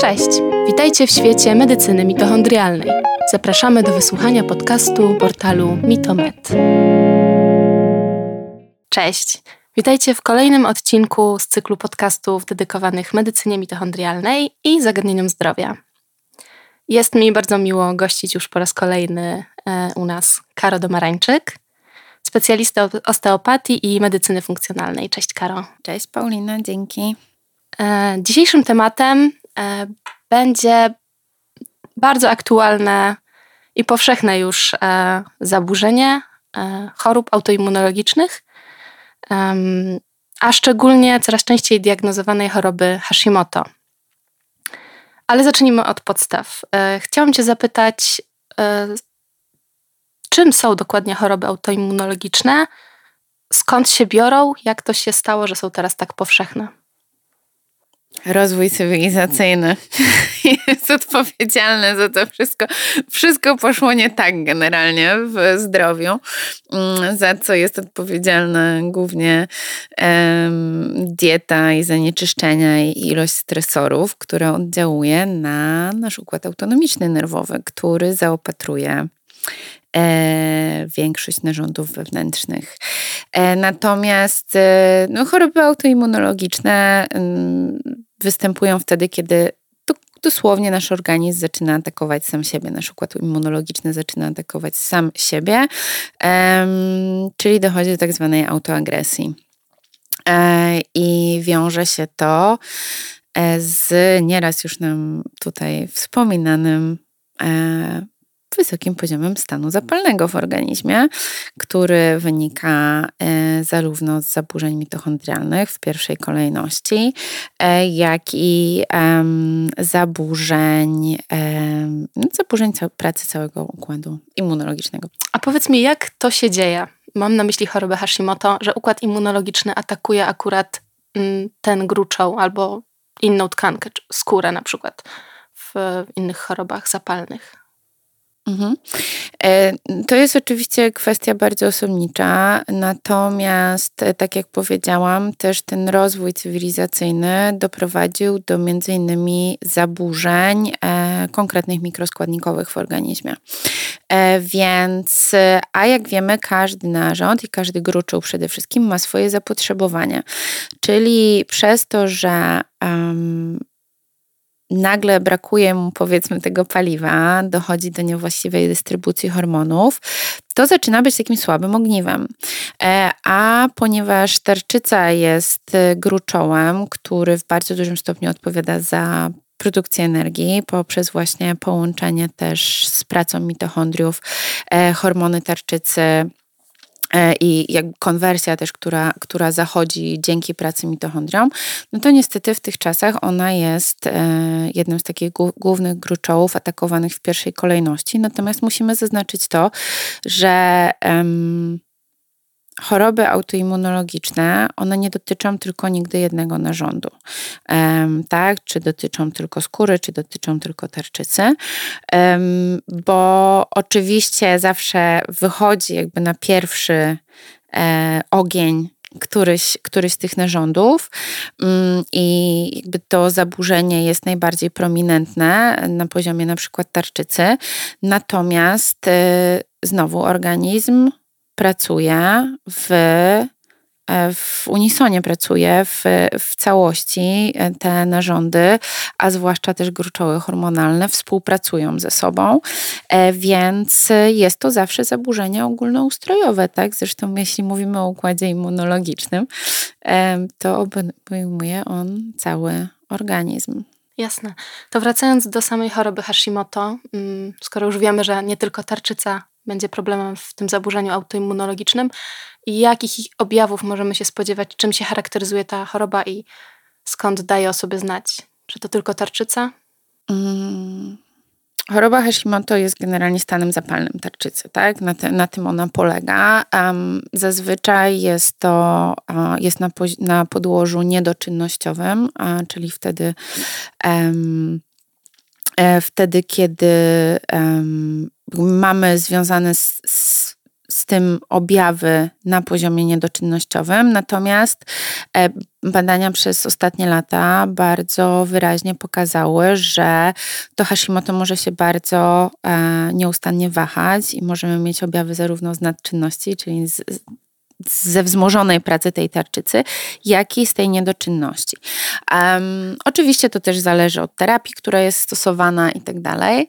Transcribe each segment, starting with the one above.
Cześć! Witajcie w świecie medycyny mitochondrialnej. Zapraszamy do wysłuchania podcastu portalu Mitomed. Cześć! Witajcie w kolejnym odcinku z cyklu podcastów dedykowanych medycynie mitochondrialnej i zagadnieniom zdrowia. Jest mi bardzo miło gościć już po raz kolejny e, u nas Karo Domarańczyk, specjalista osteopatii i medycyny funkcjonalnej. Cześć Karo. Cześć Paulina, dzięki. E, dzisiejszym tematem będzie bardzo aktualne i powszechne już e, zaburzenie chorób autoimmunologicznych, a szczególnie coraz częściej diagnozowanej choroby Hashimoto. Ale zacznijmy od podstaw. Chciałam Cię zapytać, czym są dokładnie choroby autoimmunologiczne, skąd się biorą, jak to się stało, że są teraz tak powszechne? Rozwój cywilizacyjny jest odpowiedzialny za to wszystko. Wszystko poszło nie tak generalnie w zdrowiu, mm, za co jest odpowiedzialna głównie dieta i zanieczyszczenia i ilość stresorów, które oddziałuje na nasz układ autonomiczny nerwowy, który zaopatruje e, większość narządów wewnętrznych. E, natomiast e, no, choroby autoimmunologiczne występują wtedy, kiedy dosłownie nasz organizm zaczyna atakować sam siebie, nasz układ immunologiczny zaczyna atakować sam siebie, czyli dochodzi do tak zwanej autoagresji. E, I wiąże się to e, z nieraz już nam tutaj wspominanym e, wysokim poziomem stanu zapalnego w organizmie, który wynika e, zarówno z zaburzeń mitochondrialnych w pierwszej kolejności, e, jak i zaburzeń, no, zaburzeń pracy całego układu immunologicznego. A powiedz mi, jak to się dzieje? Mam na myśli chorobę Hashimoto, że układ immunologiczny atakuje akurat mm, ten gruczoł albo inną tkankę, skórę na przykład w innych chorobach zapalnych. Mhm. E, to jest oczywiście kwestia bardzo osobnicza, natomiast, e, tak jak powiedziałam, też ten rozwój cywilizacyjny doprowadził do między innymi zaburzeń e, konkretnych mikroskładnikowych w organizmie. Więc, a jak wiemy, każdy narząd i każdy gruczoł przede wszystkim ma swoje zapotrzebowanie. Czyli przez to, że um, nagle brakuje mu powiedzmy tego paliwa, dochodzi do niewłaściwej dystrybucji hormonów, to zaczyna być takim słabym ogniwem. E, a ponieważ tarczyca jest gruczołem, który w bardzo dużym stopniu odpowiada za produkcję energii poprzez właśnie połączenie też z pracą mitochondriów, e, hormony tarczycy E, i jak konwersja też, która, która zachodzi dzięki pracy mitochondriom, no to niestety w tych czasach ona jest e, jednym z takich głównych gruczołów atakowanych w pierwszej kolejności. Natomiast musimy zaznaczyć to, że choroby autoimmunologiczne, one nie dotyczą tylko nigdy jednego narządu, um, tak? Czy dotyczą tylko skóry, czy dotyczą tylko tarczycy, um, bo oczywiście zawsze wychodzi jakby na pierwszy e, ogień któryś, któryś z tych narządów. Um, i jakby to zaburzenie jest najbardziej prominentne na poziomie na przykład tarczycy, natomiast e, znowu organizm pracuje w, e, w unisonie, pracuje w, w całości. E, te narządy, a zwłaszcza też gruczoły hormonalne, współpracują ze sobą, e, więc jest to zawsze zaburzenie ogólnoustrojowe. Tak? Zresztą, jeśli mówimy o układzie immunologicznym, to obejmuje on cały organizm. Jasne. To wracając do samej choroby Hashimoto, mm, skoro już wiemy, że nie tylko tarczyca będzie problemem w tym zaburzeniu autoimmunologicznym i jakich objawów możemy się spodziewać, czym się charakteryzuje ta choroba i skąd daje o sobie znać? Czy to tylko tarczyca? Hmm. Choroba Hashimoto jest generalnie stanem zapalnym tarczycy, tak? Na, te, na tym ona polega. Um, zazwyczaj jest to uh, jest na, na podłożu niedoczynnościowym, uh, czyli wtedy um, wtedy, kiedy mamy związane z, z, z tym objawy na poziomie niedoczynnościowym, natomiast e, badania przez ostatnie lata bardzo wyraźnie pokazały, że to Hashimoto może się bardzo e, nieustannie wahać i możemy mieć objawy zarówno z nadczynności, czyli z, ze wzmożonej pracy tej tarczycy, jak i z tej niedoczynności. Um, oczywiście to też zależy od terapii, która jest stosowana i tak dalej,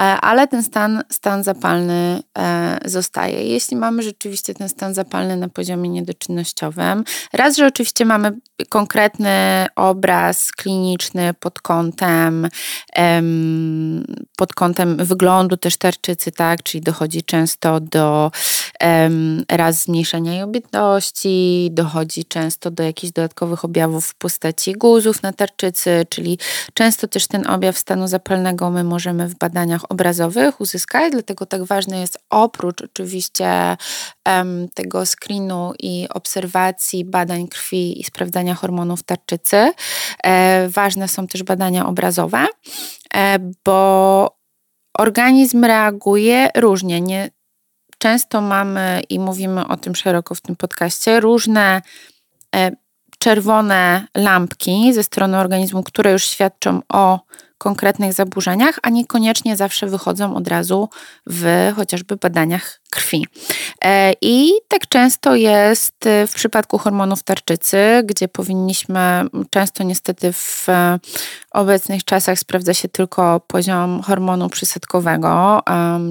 e, ale ten stan, stan zapalny e, zostaje. Jeśli mamy rzeczywiście ten stan zapalny na poziomie niedoczynnościowym, raz, że oczywiście mamy konkretny obraz kliniczny pod kątem, um, pod kątem wyglądu też tarczycy, tak, czyli dochodzi często do um, raz zmniejszenia jej obietności, dochodzi często do jakichś dodatkowych objawów w postaci guzów na tarczycy, czyli często też ten objaw stanu zapalnego my możemy w badaniach obrazowych uzyskać, dlatego tak ważne jest oprócz oczywiście um, tego screenu i obserwacji badań krwi i sprawdzania hormonów tarczycy, e, ważne są też badania obrazowe, e, bo organizm reaguje różnie. Nie, często mamy i mówimy o tym szeroko w tym podcaście, różne e, czerwone lampki ze strony organizmu, które już świadczą o konkretnych zaburzeniach, a niekoniecznie zawsze wychodzą od razu w chociażby badaniach krwi. E, I tak często jest e, w przypadku hormonów tarczycy, gdzie powinniśmy często niestety w e, obecnych czasach sprawdza się tylko poziom hormonu przysadkowego,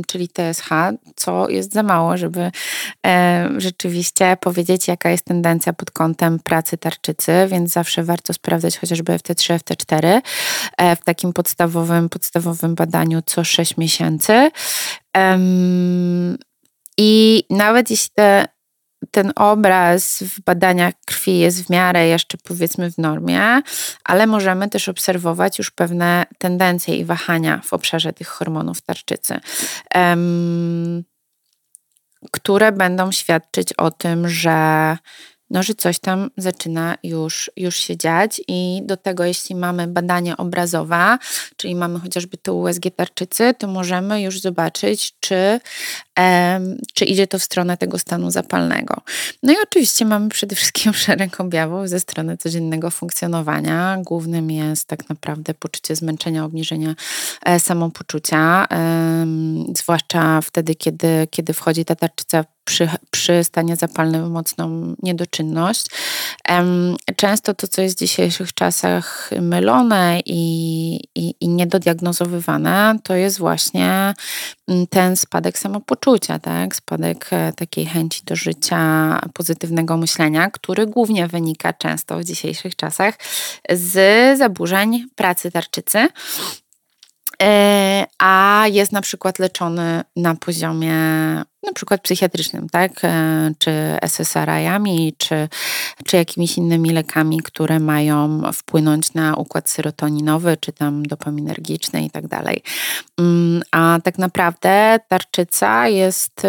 czyli TSH, co jest za mało, żeby rzeczywiście powiedzieć, jaka jest tendencja pod kątem pracy tarczycy, więc zawsze warto sprawdzać chociażby FT3, FT4 w takim podstawowym, podstawowym badaniu co 6 miesięcy. I nawet jeśli te, ten obraz w badaniach krwi jest w miarę jeszcze powiedzmy w normie, ale możemy też obserwować już pewne tendencje i wahania w obszarze tych hormonów tarczycy. Które będą świadczyć o tym, że no, że coś tam zaczyna już, już się dziać i do tego, jeśli mamy badanie obrazowe, czyli mamy chociażby to USG tarczycy, to możemy już zobaczyć, czy, czy idzie to w stronę tego stanu zapalnego. No i oczywiście mamy przede wszystkim szereg objawów ze strony codziennego funkcjonowania. Głównym jest tak naprawdę poczucie zmęczenia, obniżenia e, samopoczucia, zwłaszcza wtedy, kiedy, kiedy wchodzi ta tarczyca przy, przy stanie zapalnym mocną niedoczynność. Często to, co jest w dzisiejszych czasach mylone i, i, i niedodiagnozowywane, to jest właśnie mm, ten spadek samopoczucia, tak? spadek e, takiej chęci do życia, pozytywnego myślenia, który głównie wynika często w dzisiejszych czasach z zaburzeń pracy tarczycy. E, a jest na przykład leczony na poziomie na przykład psychiatrycznym, tak, e, czy SSRI-ami, czy, czy jakimiś innymi lekami, które mają wpłynąć na układ serotoninowy, czy tam dopaminergiczny i tak dalej. Mm, a tak naprawdę tarczyca jest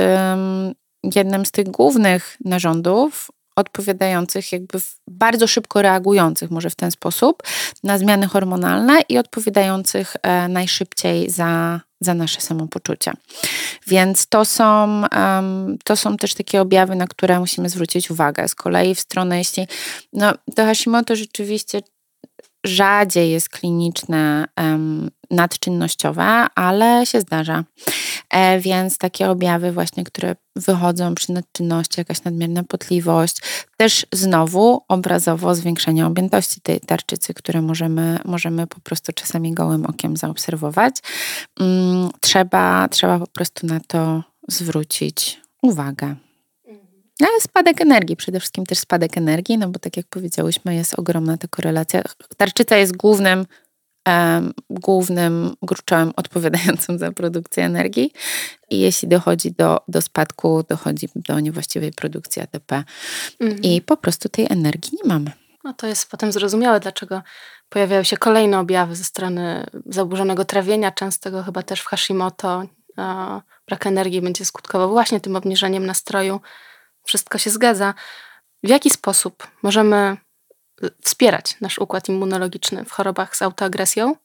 jednym z tych głównych narządów odpowiadających, jakby bardzo szybko reagujących, może w ten sposób, na zmiany hormonalne i odpowiadających e, najszybciej za, za nasze samopoczucie. Więc to są, to są też takie objawy, na które musimy zwrócić uwagę. Z kolei w stronę, jeśli no, to Hashimoto rzeczywiście rzadziej jest kliniczne nadczynnościowe, ale się zdarza. E, więc takie objawy właśnie, które wychodzą przy nadczynności, jakaś nadmierna potliwość, też znowu obrazowo zwiększenie objętości tej tarczycy, które możemy, możemy po prostu czasami gołym okiem zaobserwować. Mm, trzeba, trzeba po prostu na to zwrócić uwagę. No, ale spadek energii, przede wszystkim też spadek energii, no bo tak jak powiedziałyśmy, jest ogromna ta korelacja. Tarczyca jest głównym, głównym gruczołem odpowiadającym za produkcję energii i jeśli dochodzi do, do spadku, dochodzi do niewłaściwej produkcji ATP mhm. i po prostu tej energii nie mamy. No to jest potem zrozumiałe, dlaczego pojawiają się kolejne objawy ze strony zaburzonego trawienia, częstego chyba też w Hashimoto. Brak energii będzie skutkował właśnie tym obniżeniem nastroju wszystko się zgadza. W jaki sposób możemy wspierać nasz układ immunologiczny w chorobach z autoagresją?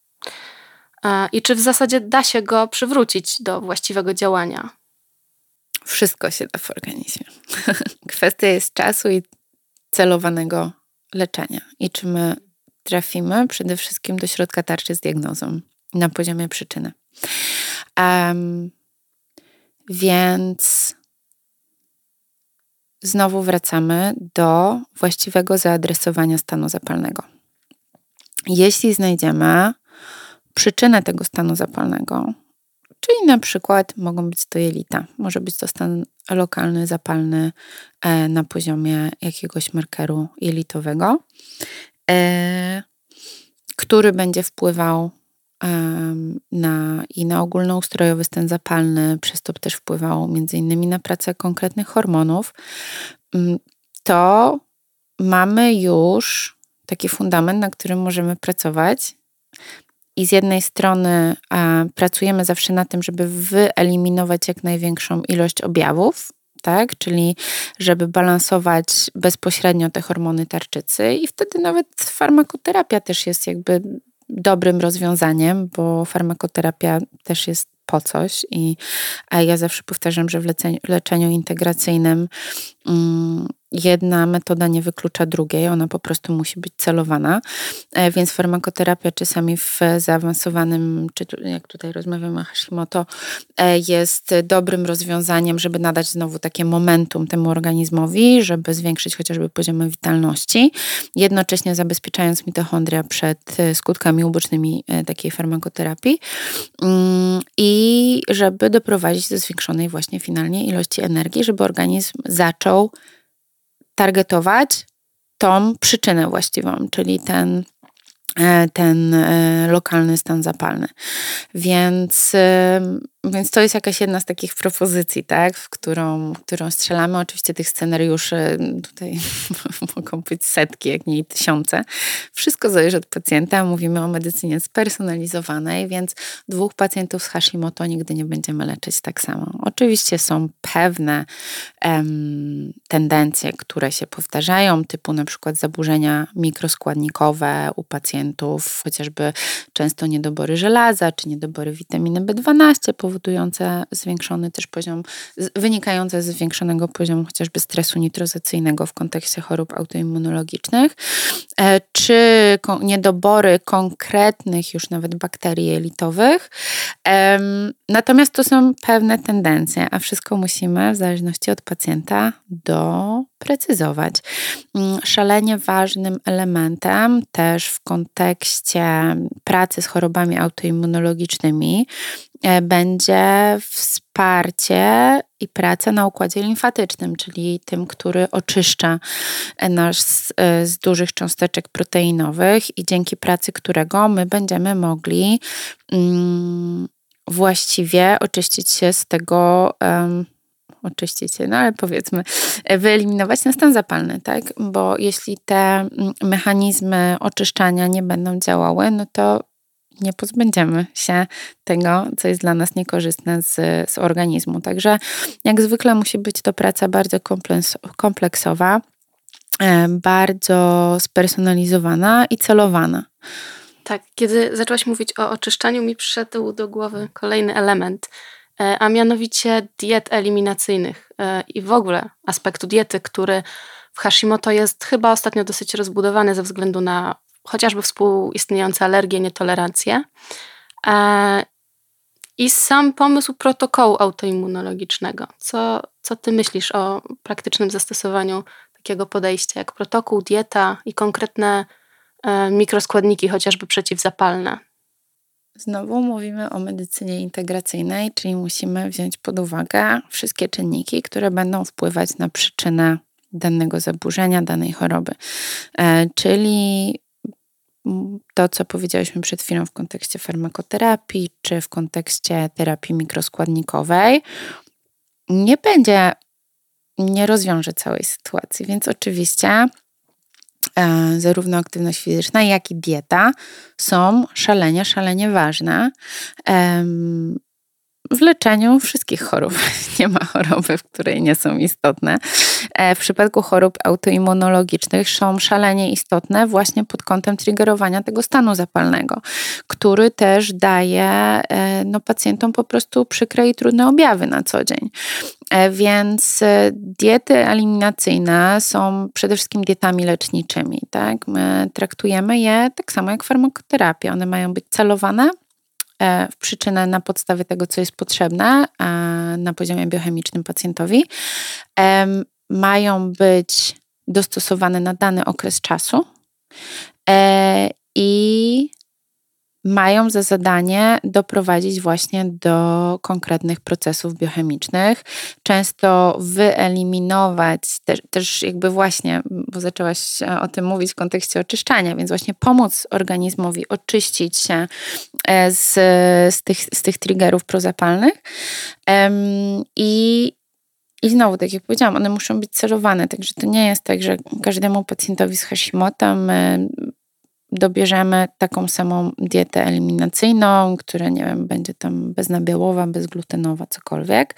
I czy w zasadzie da się go przywrócić do właściwego działania? Wszystko się da w organizmie. Kwestia jest czasu i celowanego leczenia. I czy my trafimy przede wszystkim do środka tarczy z diagnozą na poziomie przyczyny. Um, więc znowu wracamy do właściwego zaadresowania stanu zapalnego. Jeśli znajdziemy przyczynę tego stanu zapalnego, czyli na przykład mogą być to jelita, może być to stan lokalny, zapalny e, na poziomie jakiegoś markeru jelitowego, e, który będzie wpływał na, i na ogólnoustrojowy stan zapalny, przez to też wpływał między innymi na pracę konkretnych hormonów, mm, to mamy już taki fundament, na którym możemy pracować. I z jednej strony a, pracujemy zawsze na tym, żeby wyeliminować jak największą ilość objawów, tak? Czyli żeby balansować bezpośrednio te hormony tarczycy i wtedy nawet farmakoterapia też jest jakby dobrym rozwiązaniem, bo farmakoterapia też jest po coś i ja zawsze powtarzam, że w leczeniu integracyjnym mm, jedna metoda nie wyklucza drugiej, ona po prostu musi być celowana, e, więc farmakoterapia czasami w zaawansowanym, czy jak tutaj rozmawiamy o Hashimoto, e, jest dobrym rozwiązaniem, żeby nadać znowu takie momentum temu organizmowi, żeby zwiększyć chociażby poziomy witalności, jednocześnie zabezpieczając mitochondria przed e, skutkami ubocznymi takiej farmakoterapii. Mm, i żeby doprowadzić do zwiększonej właśnie finalnie ilości energii, żeby organizm zaczął targetować tą przyczynę właściwą, czyli ten E, ten e, lokalny stan zapalny. Więc, więc to jest jakaś jedna z takich propozycji, tak, w którą, którą strzelamy. Oczywiście tych scenariuszy tutaj mogą być setki, jak nie tysiące. Wszystko zależy od pacjenta. Mówimy o medycynie spersonalizowanej, więc dwóch pacjentów z Hashimoto nigdy nie będziemy leczyć tak samo. Oczywiście są pewne um, tendencje, które się powtarzają, typu na przykład zaburzenia mikroskładnikowe u pacjentów, chociażby często niedobory żelaza czy niedobory witaminy B12 powodujące zwiększony też poziom, wynikające ze zwiększonego poziomu chociażby stresu nitrozacyjnego w kontekście chorób autoimmunologicznych, e, czy niedobory konkretnych już nawet bakterii jelitowych. Natomiast to są pewne tendencje, a wszystko musimy w zależności od pacjenta doprecyzować. Mm, szalenie ważnym elementem też w kontekście pracy z chorobami autoimmunologicznymi e, będzie wsparcie i praca na układzie limfatycznym, czyli tym, który oczyszcza nas z, dużych cząsteczek proteinowych i dzięki pracy którego my będziemy mogli mm, właściwie oczyścić się z tego. Um, oczyścić się, no ale powiedzmy, wyeliminować ten stan zapalny, tak? Bo jeśli te mm, mechanizmy oczyszczania nie będą działały, no to nie pozbędziemy się tego, co jest dla nas niekorzystne z, z organizmu. Także jak zwykle musi być to praca bardzo kompleksowa, e, bardzo spersonalizowana i celowana. Tak, kiedy zaczęłaś mówić o oczyszczaniu, mi przyszedł do głowy kolejny element, e, a mianowicie diet eliminacyjnych e, i w ogóle aspektu diety, który w Hashimoto jest chyba ostatnio dosyć rozbudowany ze względu na chociażby współistniejące alergie, nietolerancje. E, I sam pomysł protokołu autoimmunologicznego. Co, co ty myślisz o praktycznym zastosowaniu takiego podejścia, jak protokół, dieta i konkretne E, mikroskładniki, chociażby przeciwzapalne. Znowu mówimy o medycynie integracyjnej, czyli musimy wziąć pod uwagę wszystkie czynniki, które będą wpływać na przyczynę danego zaburzenia, danej choroby. E, czyli to, co powiedzieliśmy przed chwilą w kontekście farmakoterapii, czy w kontekście terapii mikroskładnikowej, nie będzie, nie rozwiąże całej sytuacji. Więc oczywiście E, zarówno aktywność fizyczna, jak i dieta są szalenie, szalenie ważne. W leczeniu wszystkich chorób. Nie ma choroby, w której nie są istotne. E, w przypadku chorób autoimmunologicznych są szalenie istotne właśnie pod kątem triggerowania tego stanu zapalnego, który też daje e, no, pacjentom po prostu przykre i trudne objawy na co dzień. E, więc diety eliminacyjne są przede wszystkim dietami leczniczymi. Tak? My traktujemy je tak samo jak farmakoterapię. One mają być celowane w przyczynę na podstawie tego, co jest potrzebne na poziomie biochemicznym pacjentowi. Mają być dostosowane na dany okres czasu e, i mają za zadanie doprowadzić właśnie do konkretnych procesów biochemicznych, często wyeliminować, też, też jakby właśnie, bo zaczęłaś o tym mówić w kontekście oczyszczania, więc właśnie pomóc organizmowi oczyścić się e, z, z, tych, z tych triggerów prozapalnych. I, i znowu, tak jak powiedziałam, one muszą być celowane, także to nie jest tak, że każdemu pacjentowi z Hashimoto my dobierzemy taką samą dietę eliminacyjną, która, nie wiem, będzie tam beznabiałowa, bezglutenowa, cokolwiek,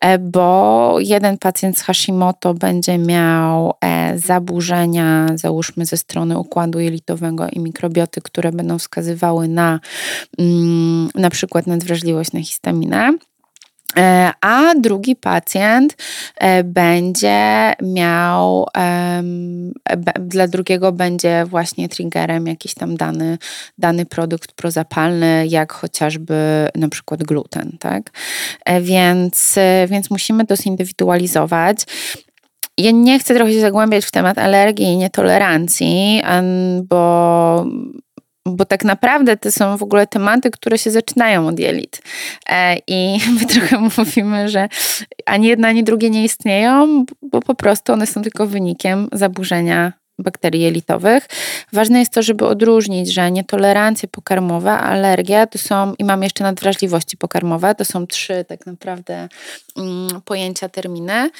e, bo jeden pacjent z Hashimoto będzie miał e, zaburzenia, załóżmy ze strony układu jelitowego i mikrobioty, które będą wskazywały na mm, na przykład nadwrażliwość na histaminę. E, a drugi pacjent e, będzie miał, dla drugiego będzie właśnie triggerem jakiś tam dany, dany produkt prozapalny, jak chociażby na przykład gluten, tak? E, więc, więc musimy to zindywidualizować. Ja nie chcę trochę się zagłębiać w temat alergii i nietolerancji, bo bo tak naprawdę to są w ogóle tematy, które się zaczynają od jelit. E, I my trochę mówimy, że ani jedna, ani drugie nie istnieją, bo po prostu one są tylko wynikiem zaburzenia bakterii jelitowych. Ważne jest to, żeby odróżnić, że nietolerancje pokarmowe, alergia to są, i mamy jeszcze nadwrażliwości pokarmowe, to są trzy tak naprawdę um, pojęcia, terminy.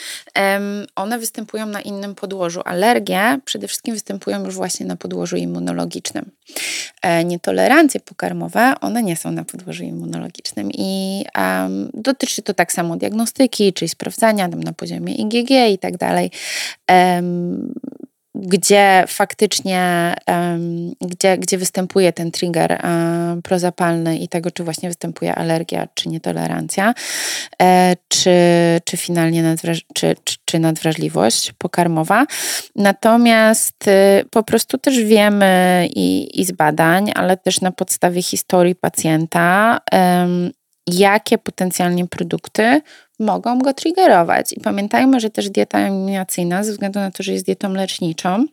One występują na innym podłożu. Alergie przede wszystkim występują już właśnie na podłożu immunologicznym. E, nietolerancje pokarmowe, one nie są na podłożu immunologicznym i um, dotyczy to tak samo diagnostyki, czyli sprawdzania na poziomie IgG i tak dalej gdzie faktycznie, gdzie, gdzie występuje ten trigger um, prozapalny i tego, czy właśnie występuje alergia, czy nietolerancja, e, czy, czy finalnie nadwraż czy, czy, czy nadwrażliwość pokarmowa. Natomiast y, po prostu też wiemy i, i z badań, ale też na podstawie historii pacjenta, jakie potencjalnie produkty mogą go triggerować. I pamiętajmy, że też dieta eliminacyjna, ze względu na to, że jest dietą leczniczą,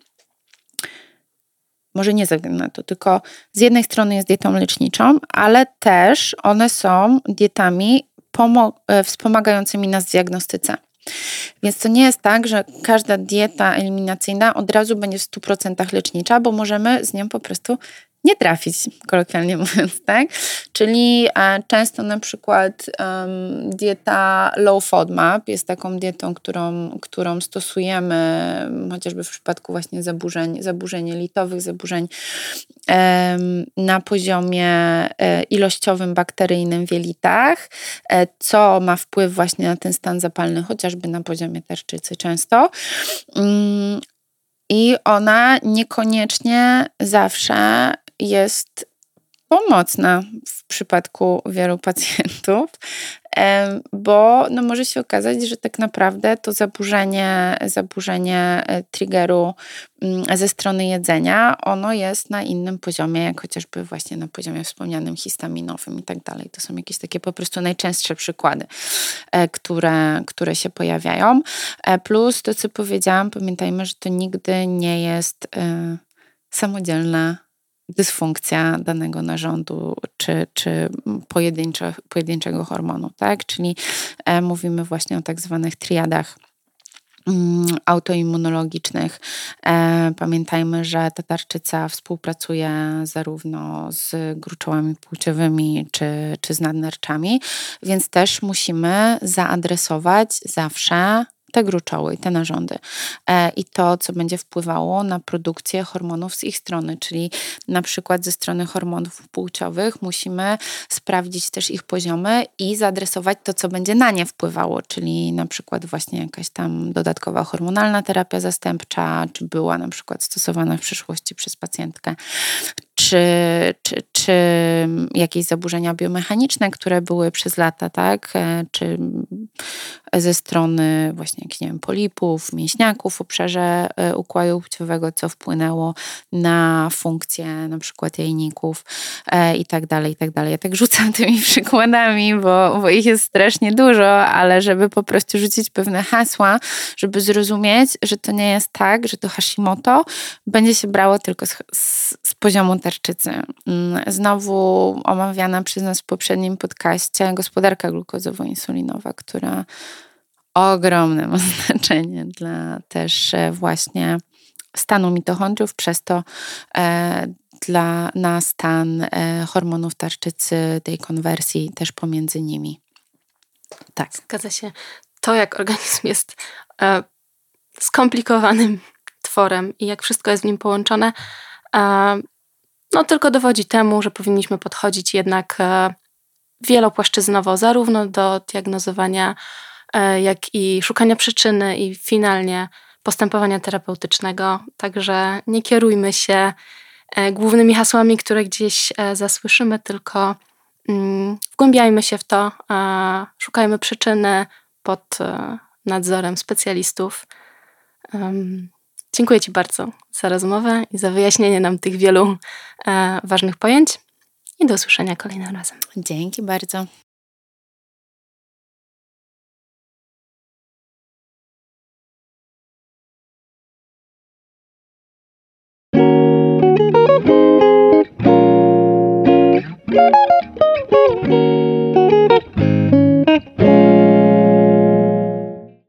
może nie ze względu na to, tylko z jednej strony jest dietą leczniczą, ale też one są dietami e, wspomagającymi nas w diagnostyce. Więc to nie jest tak, że każda dieta eliminacyjna od razu będzie w 100% lecznicza, bo możemy z nią po prostu nie trafić, kolokwialnie mówiąc, tak? Czyli e, często na przykład um, dieta low FODMAP jest taką dietą, którą, którą stosujemy chociażby w przypadku właśnie zaburzeń, zaburzeń jelitowych, zaburzeń na poziomie e, ilościowym, bakteryjnym w jelitach, e, co ma wpływ właśnie na ten stan zapalny, chociażby na poziomie tarczycy często. Um, i ona niekoniecznie zawsze jest pomocna w przypadku wielu pacjentów, bo no może się okazać, że tak naprawdę to zaburzenie, zaburzenie e, triggeru mm, ze strony jedzenia, ono jest na innym poziomie, jak chociażby właśnie na poziomie wspomnianym histaminowym i tak dalej. To są jakieś takie po prostu najczęstsze przykłady, e, które, które się pojawiają. E, plus to, co powiedziałam, pamiętajmy, że to nigdy nie jest samodzielna dysfunkcja danego narządu czy, czy pojedyncze, pojedynczego hormonu, tak? Czyli e, mówimy właśnie o tak zwanych triadach mm, autoimmunologicznych. E, pamiętajmy, że ta tarczyca współpracuje zarówno z gruczołami płciowymi czy, czy z nadnerczami, więc też musimy zaadresować zawsze te gruczoły, te narządy. E, i to, co będzie wpływało na produkcję hormonów z ich strony, czyli na przykład ze strony hormonów płciowych musimy sprawdzić też ich poziomy i zaadresować to, co będzie na nie wpływało, czyli na przykład właśnie jakaś tam dodatkowa hormonalna terapia zastępcza, czy była na przykład stosowana w przyszłości przez pacjentkę, czy, czy, czy jakieś zaburzenia biomechaniczne, które były przez lata, tak? E, czy ze strony właśnie jakichś, nie wiem, polipów, mięśniaków w obszarze e, układu płciowego, co wpłynęło na funkcję na przykład jajników e, i tak dalej, i tak dalej. Ja tak rzucam tymi przykładami, bo, bo ich jest strasznie dużo, ale żeby po prostu rzucić pewne hasła, żeby zrozumieć, że to nie jest tak, że to Hashimoto będzie się brało tylko z, z, z poziomu tarczycy. Mm, znowu omawiana przez nas w poprzednim podcaście gospodarka glukozowo-insulinowa, która ogromne ma znaczenie dla też e, właśnie stanu mitochondriów, przez to e, dla, na stan e, hormonów tarczycy, tej konwersji też pomiędzy nimi. Tak. Zgadza się. To, jak organizm jest e, skomplikowanym tworem i jak wszystko jest w nim połączone, e, no tylko dowodzi temu, że powinniśmy podchodzić jednak e, wielopłaszczyznowo, zarówno do diagnozowania, e, jak i szukania przyczyny i finalnie postępowania terapeutycznego. Także nie kierujmy się e, głównymi hasłami, które gdzieś zasłyszymy, tylko mm, wgłębiajmy się w to, szukajmy przyczyny pod nadzorem specjalistów. Dziękuję Ci bardzo za rozmowę i za wyjaśnienie nam tych wielu e, ważnych pojęć. I do usłyszenia kolejnym razem. Dzięki bardzo.